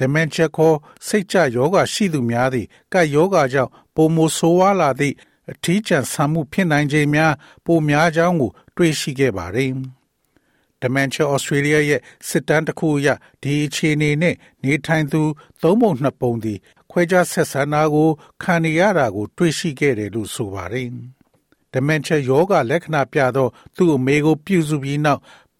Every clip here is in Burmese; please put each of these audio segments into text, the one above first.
dementia ခေါ်စိတ်ကြယောဂရှိသူများသည်ကပ်ယောဂကြောင့်ပုံမဆိုးဝါးလာသည့်အထီးကျန်ဆံမှုဖြစ်နိုင်ခြင်းများပိုများကြောင်းကို တွေ့ရှိခဲ့ပါသည်။ Dementia Australia ရဲ့စစ်တမ်းတစ်ခုအရဒီအခြေအနေနဲ့နေထိုင်သူသုံးပုံနှစ်ပုံသည်ခွဲခြားဆက်ဆံတာကိုခံနေရတာကို တွေ့ရှိခဲ့တယ်လို့ဆိုပါတယ်။ Dementia ယောဂလက္ခဏာပြသော သူ့အမေကိုပြုစုပြီးနောက် ဘ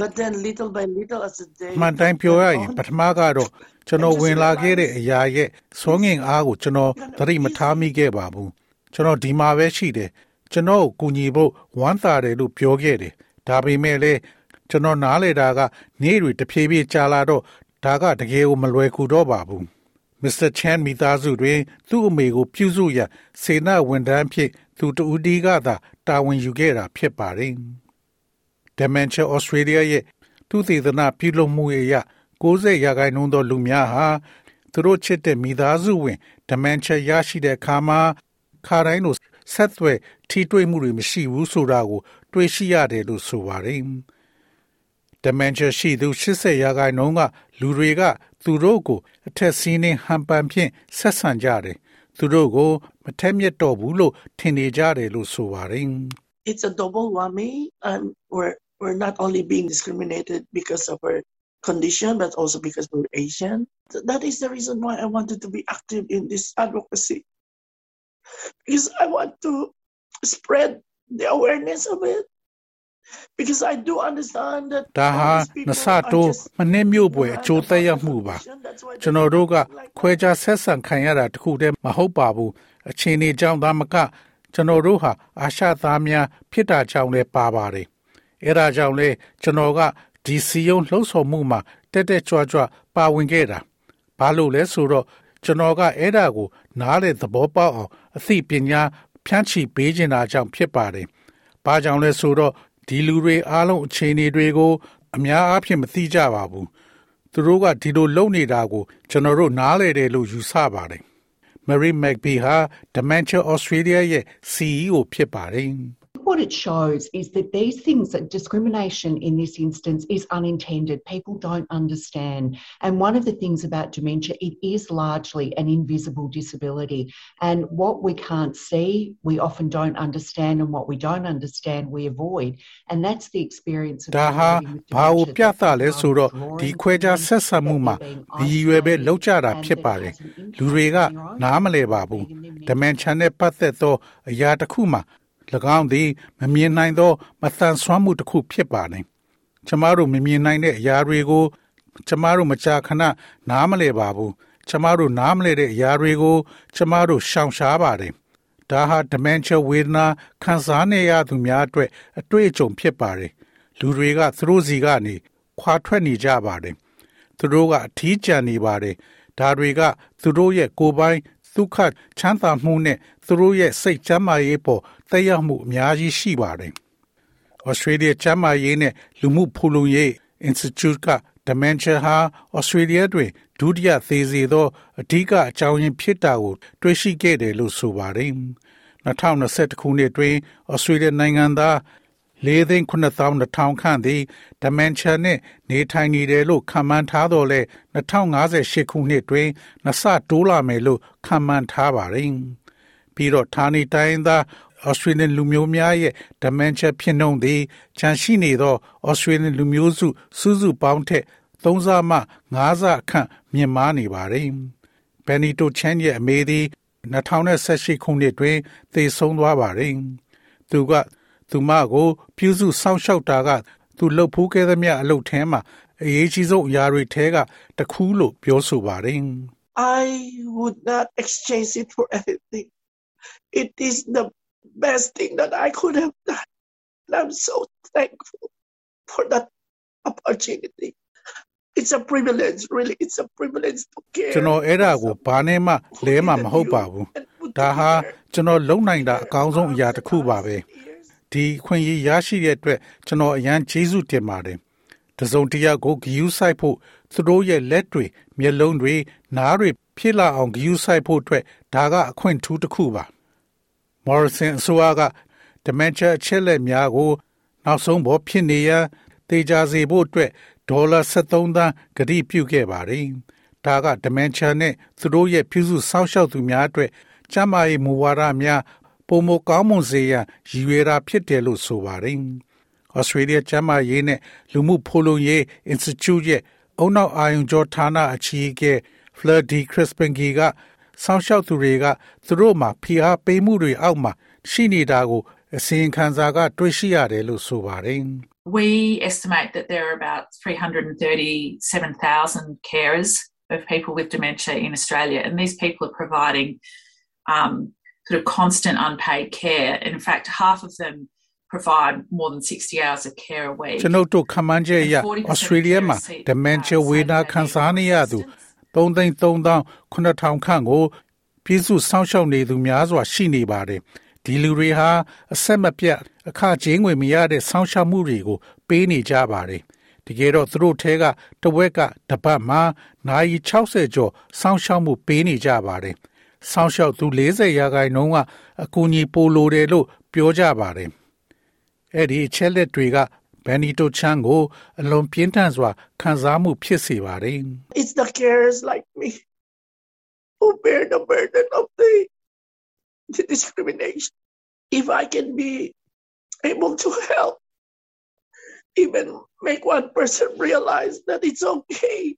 But then little by little as the day မှန်တိုင်းပြောရရင်ပထမကတော့ကျွန်တော်ဝင်လာခဲ့တဲ့အရာရဲ့စောငင်အားကိုကျွန်တော်သတိမထားမိခဲ့ပါဘူးကျွန်တော်ဒီမှာပဲရှိတယ်ကျွန်တော်ကိုကူညီဖို့ဝမ်းသာတယ်လို့ပြောခဲ့တယ်ဒါပေမဲ့လည်းကျွန်တော်နားလေတာကနေ့တွေတဖြည်းဖြည်းကြာလာတော့ဒါကတကယ်ကိုမလွယ်ကူတော့ပါဘူးမစ္စတာချန်မိသားစုတွင် သူ့အမေကိုပြုစုရန်စေနာဝန်ထမ်းဖြစ်သူတူဒီကသာတာဝန်ယူခဲ့တာဖြစ်ပါတယ် Dementia Australia ရဲ့သူသေသနာပြုလုပ်မှုအရ90ရာခိုင်နှုန်းသောလူများဟာသူတို့ချစ်တဲ့မိသားစုဝင် Dementia ရရှိတဲ့အခါမှာခါတိုင်းလိုဆက်သွယ်ထိတွေ့မှုတွေမရှိဘူးဆိုတာကို တွေ့ရှိရတယ်လို့ဆိုပါတယ်။ Dementia ရှိသူ80ရာခိုင်နှုန်းကလူတွေကသူတို့ကိုအထက်စီးနှင်းဟန်ပန်ဖြင့်ဆက်ဆံကြတယ်။သူတို့ကိုမထက်မြက်တော့ဘူးလို့ထင်နေကြတယ်လို့ဆိုပါတယ်။ It's a double whammy and we're we're not only being discriminated because of our condition, but also because we're Asian. That is the reason why I wanted to be active in this advocacy. Because I want to spread the awareness of it. Because I do understand that ဒါဟာနစတိုးမနှင်းမျိုးပွဲအကျိုးသက်ရောက်မှုပါကျွန်တော်တို့ကခွဲခြားဆက်ဆံခံရတာတခုတည်းမဟုတ်ပါဘူးအချင်းနေကြောင့်သာမကကျွန်တော်တို့ဟာအာရှသားများဖြစ်တာကြောင့်လည်းပါပါတယ် အဲဒါကြောင့်လေကျွန်တော်ကဒီစီယုံလှုပ်ဆော်မှုမှာတက်တက်ကြွကြွပါဝင်ခဲ့တာဘာလို့လဲဆိုတော့ကျွန်တော်ကအဲ့ဒါကို နားလေသဘောပေါက်အောင်အသိပညာဖြန့်ချီပေးနေတာကြောင့်ဖြစ်ပါတယ်။ဘာကြောင့်လဲဆိုတော့ဒီလူတွေအားလုံးအခြေအနေတွေကို အများအားဖြင့်မသိကြပါဘူး။သူတို့ကဒီလိုလုပ်နေတာကို ကျွန်တော်တို့နားလေတယ်လို့ယူဆပါတယ်။ Mary McBee ဟာ Dementia Australia ရဲ့ CEO ဖြစ်ပါတယ်။ what it shows is that these things that discrimination in this instance is unintended people don't understand and one of the things about dementia it is largely an invisible disability and what we can't see we often don't understand and what we don't understand we avoid and that's the experience of ဒါဟာဘာကိုပြသလဲဆိုတော့ဒီခွဲခြားဆက်ဆံမှုမှာဒီရွယ်ပဲလောက်ကြတာဖြစ်ပါတယ်လူတွေကနားမလဲပါဘူး dementia နဲ့ပတ်သက်သောအရာတစ်ခုမှာ၎ င်းသည်မမြင်နိုင်သောမသန်ဆွမ်းမှုတစ်ခုဖြစ်ပါနေ။ကျမတို့မမြင်နိုင်တဲ့အရာတွေကိုကျမတို့မကြာခဏနားမလဲပါဘူး။ကျမတို့နားမလဲတဲ့အရာတွေကိုကျမတို့ရှောင်ရှားပါတယ်။ဒါဟာ dementia ဝေဒနာခံစားနေရသူများအတွက်အတွေ့အကြုံဖြစ်ပါတယ်။လူတွေကသူတို့စီကနေခွာထွက်နေကြပါတယ်။သူတို့ကအထီးကျန်နေပါတယ်။ဒါတွေကသူတို့ရဲ့ကိုယ်ပိုင် ဒုက္ခချမ်းသာမှုနဲ့သူတို့ရဲ့စိတ်ချမ်းသာရေးပေါ်သက်ရောက်မှုအများကြီးရှိပါတယ်။ Australia ချမ်းသာရေးနဲ့လူမှုဖူလုံရေး Institute က dementia ဟာ Australia တွင်ဒုတိယသေးစေသောအဓိကအကြောင်းရင်းဖြစ်တာကိုတွေ့ရှိခဲ့တယ်လို့ဆိုပါတယ်။2021ခုနှစ်တွင် Australia နိုင်ငံသား ၄သိန်း9200ခန့်သည် dementia နှင့် နေထိုင်နေတယ်လို့ခန့်မှန်းထားတော့လဲ2058ခုနှစ်တွင်နှစ်ဆတိုးလာမယ်လို့ခန့်မှန်းထားပါတယ်။ပြီးတော့ဌာနေတိုင်းသား Australian လူမျိုးများရဲ့ dementia ဖြစ်နှုန်းသည်ခြံရှိနေသော Australian လူမျိုးစုစုစုပေါင်းထက်3ဆမှ5ဆခန့်မြင့်မားနေပါတယ်။ Benito Chen ရဲ့အမေသည်2018ခုနှစ်တွင်သေဆုံးသွားပါတယ်။သူက သူမကိုပြုစုစောင့်ရှောက်တာက သူလှုပ်ဖူးခဲ့သမျှအလုပ်ထဲမှာအရေးကြီးဆုံးအရာတွေထဲကတစ်ခုလို့ပြောဆိုပါတယ်။ I would not exchange it for anything. It is the best thing that I could have done. And I'm so thankful for that opportunity. It's a privilege, really. It's a privilege to care. ကျွန်တော်အဲ့ဒါကိုဘာနဲ့မှလဲမှမဟုတ်ပါဘူး။ဒါဟာကျွန်တော်လုံနိုင်တာအကောင်းဆုံးအရာတစ်ခုပါပဲ။ ဒီခွင့်ရရရှိတဲ့အတွက်ကျွန်တော်အရန်ကျေးဇူးတင်ပါတယ်။တစုံတရာကိုဂယူးဆိုင်ဖို့သူတို့ရဲ့လက်တွေမျက်လုံးတွေနားတွေဖြစ်လာအောင်ဂယူးဆိုင်ဖို့အတွက်ဒါကအခွင့်ထူးတစ်ခုပါ။ Morrison အစိုးရက dementia အချက်လက်များကို နောက်ဆုံးပေါ်ဖြစ်နေရန်တေချာစေဖို့အတွက်ဒေါ်လာ73သန်းကတိပြုခဲ့ပါတယ်။ဒါက dementia နဲ့သူတို့ရဲ့ပြုစုစောင့်ရှောက်သူများအတွက်ကျန်းမာရေးမူဝါဒများ ပုံမကောင်းမွန်စေရန်ရည်ရွယ်တာဖြစ်တယ်လို့ဆိုပါတယ်။ Australia ကျန်းမာရေးနဲ့လူမှုဖိုလုံရေး Institute ရဲ့အုံနောက်အာယုံကြောဌာနအကြီးအကဲ Fleur de Crispingy ကစောင့်ရှောက်သူတွေကသူတို့မှာဖိအားပေးမှုတွေအောက်မှာရှိနေတာကိုအစီရင်ခံစာကတွေ့ရှိရတယ်လို့ဆိုပါတယ်။ We estimate that there are about 337,000 carers of people with dementia in Australia, and these people are providing um, sort of constant unpaid care. In fact, half of them provide more than 60 hours of care a week. ကျွန်ုပ်တို့ခန့်မှန်းချက်အရ Australia မှာ dementia ဝေဒနာခံစားနေရသူ3,300,000ခန့်ကိုပြည်စုစောင့်ရှောက်နေသူများစွာရှိနေပါတယ်။ဒီလူတွေဟာအဆက်မပြတ်အခကြေးငွေမရတဲ့စောင့်ရှောက်မှုတွေကိုပေးနေကြပါတယ်။တကယ်တော့သူတို့ထဲကတဝက်ကတပတ်မှာနိုင်60ကျော်စောင့်ရှောက်မှုပေးနေကြပါတယ်။ စောင့်ရှောက်သူ40ရာခိုင်နှုန်းကအကူအညီပိုလိုတယ်လို့ပြောကြပါတယ်။အဲ့ဒီအချက်လက်တွေကဘန်နီတိုချန်ကိုအလွန်ပြင်းထန်စွာခံစားမှုဖြစ်စေပါတယ်။ It's the carers like me who bear the burden of the, the discrimination. If I can be able to help, even make one person realize that it's okay.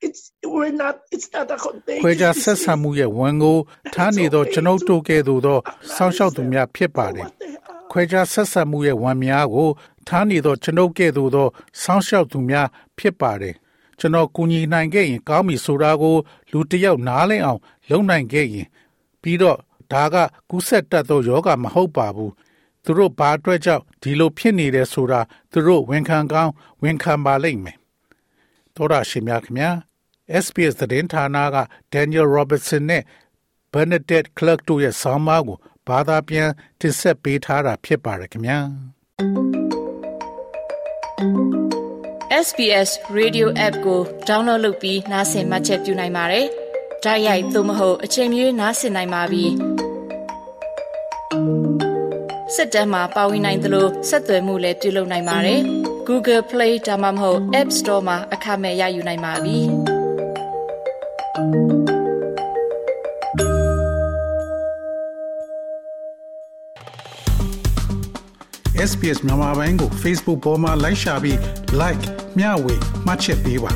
It's we're not it's not a ခွဲ contagious ခြားဆက်ဆံ disease. မှုရဲ့ဝန်ကိုထားနေသောကျွန်ုပ်တို့ကဲ့သို့သောစောင့်ရှောက်သူများဖြစ်ပါတယ် What they are. ခွဲခြားဆက်ဆံမှုရဲ့ဝန်များကိုထားနေသောကျွန်ုပ်ကဲ့သို့သောစောင့်ရှောက်သူများဖြစ်ပါတယ်ကျွန်တော်ကူညီနိုင်ခဲ့ရင်ကောင်းပြီဆိုတာကို လူတစ်ယောက်နားလည်အောင် လုပ်နိုင်ခဲ့ရင် ပြီးတော့ဒါကကူးဆက်တတ်သောယောဂမဟုတ်ပါဘူးသူတို့ဘာအတွက်ကြောင့်ဒီလိုဖြစ်နေတယ်ဆိုတာသူတို့ဝန်ခံကောင်းဝန်ခံပါလိမ့်မယ် သောရရှိမြခင်ဗျာ SPS သတင်းဌာနက Daniel Robertson နဲ့ Bernadette Clark တို့ရဲ့ဆောင်းပါးကိုဘာသာပြန်တင်ဆက်ပေးထားတာဖြစ်ပါတယ်ခင်ဗျာ SBS Radio App ကို download လုပ်ပြီးနားဆင်မှတ်ချက်ပြုနိုင်ပါတယ်။ဒါ့ရိုက်သို့မဟုတ်အချိန်မီနားဆင်နိုင်ပါပြီ။စက်တမ်းမှာပါဝင်နိုင်သလိုဆက်သွယ်မှုလည်းပြုလုပ်နိုင်ပါတယ်။ Google Play ဒါမှမဟုတ် App Store မှာအခမဲ့ရယူနိုင်ပါပြီ။ SPS မြန်မာပိုင်းကို Facebook ပေါ်မှာ like ရှာပြီး like မျှဝေမှတ်ချက်ပေးပါ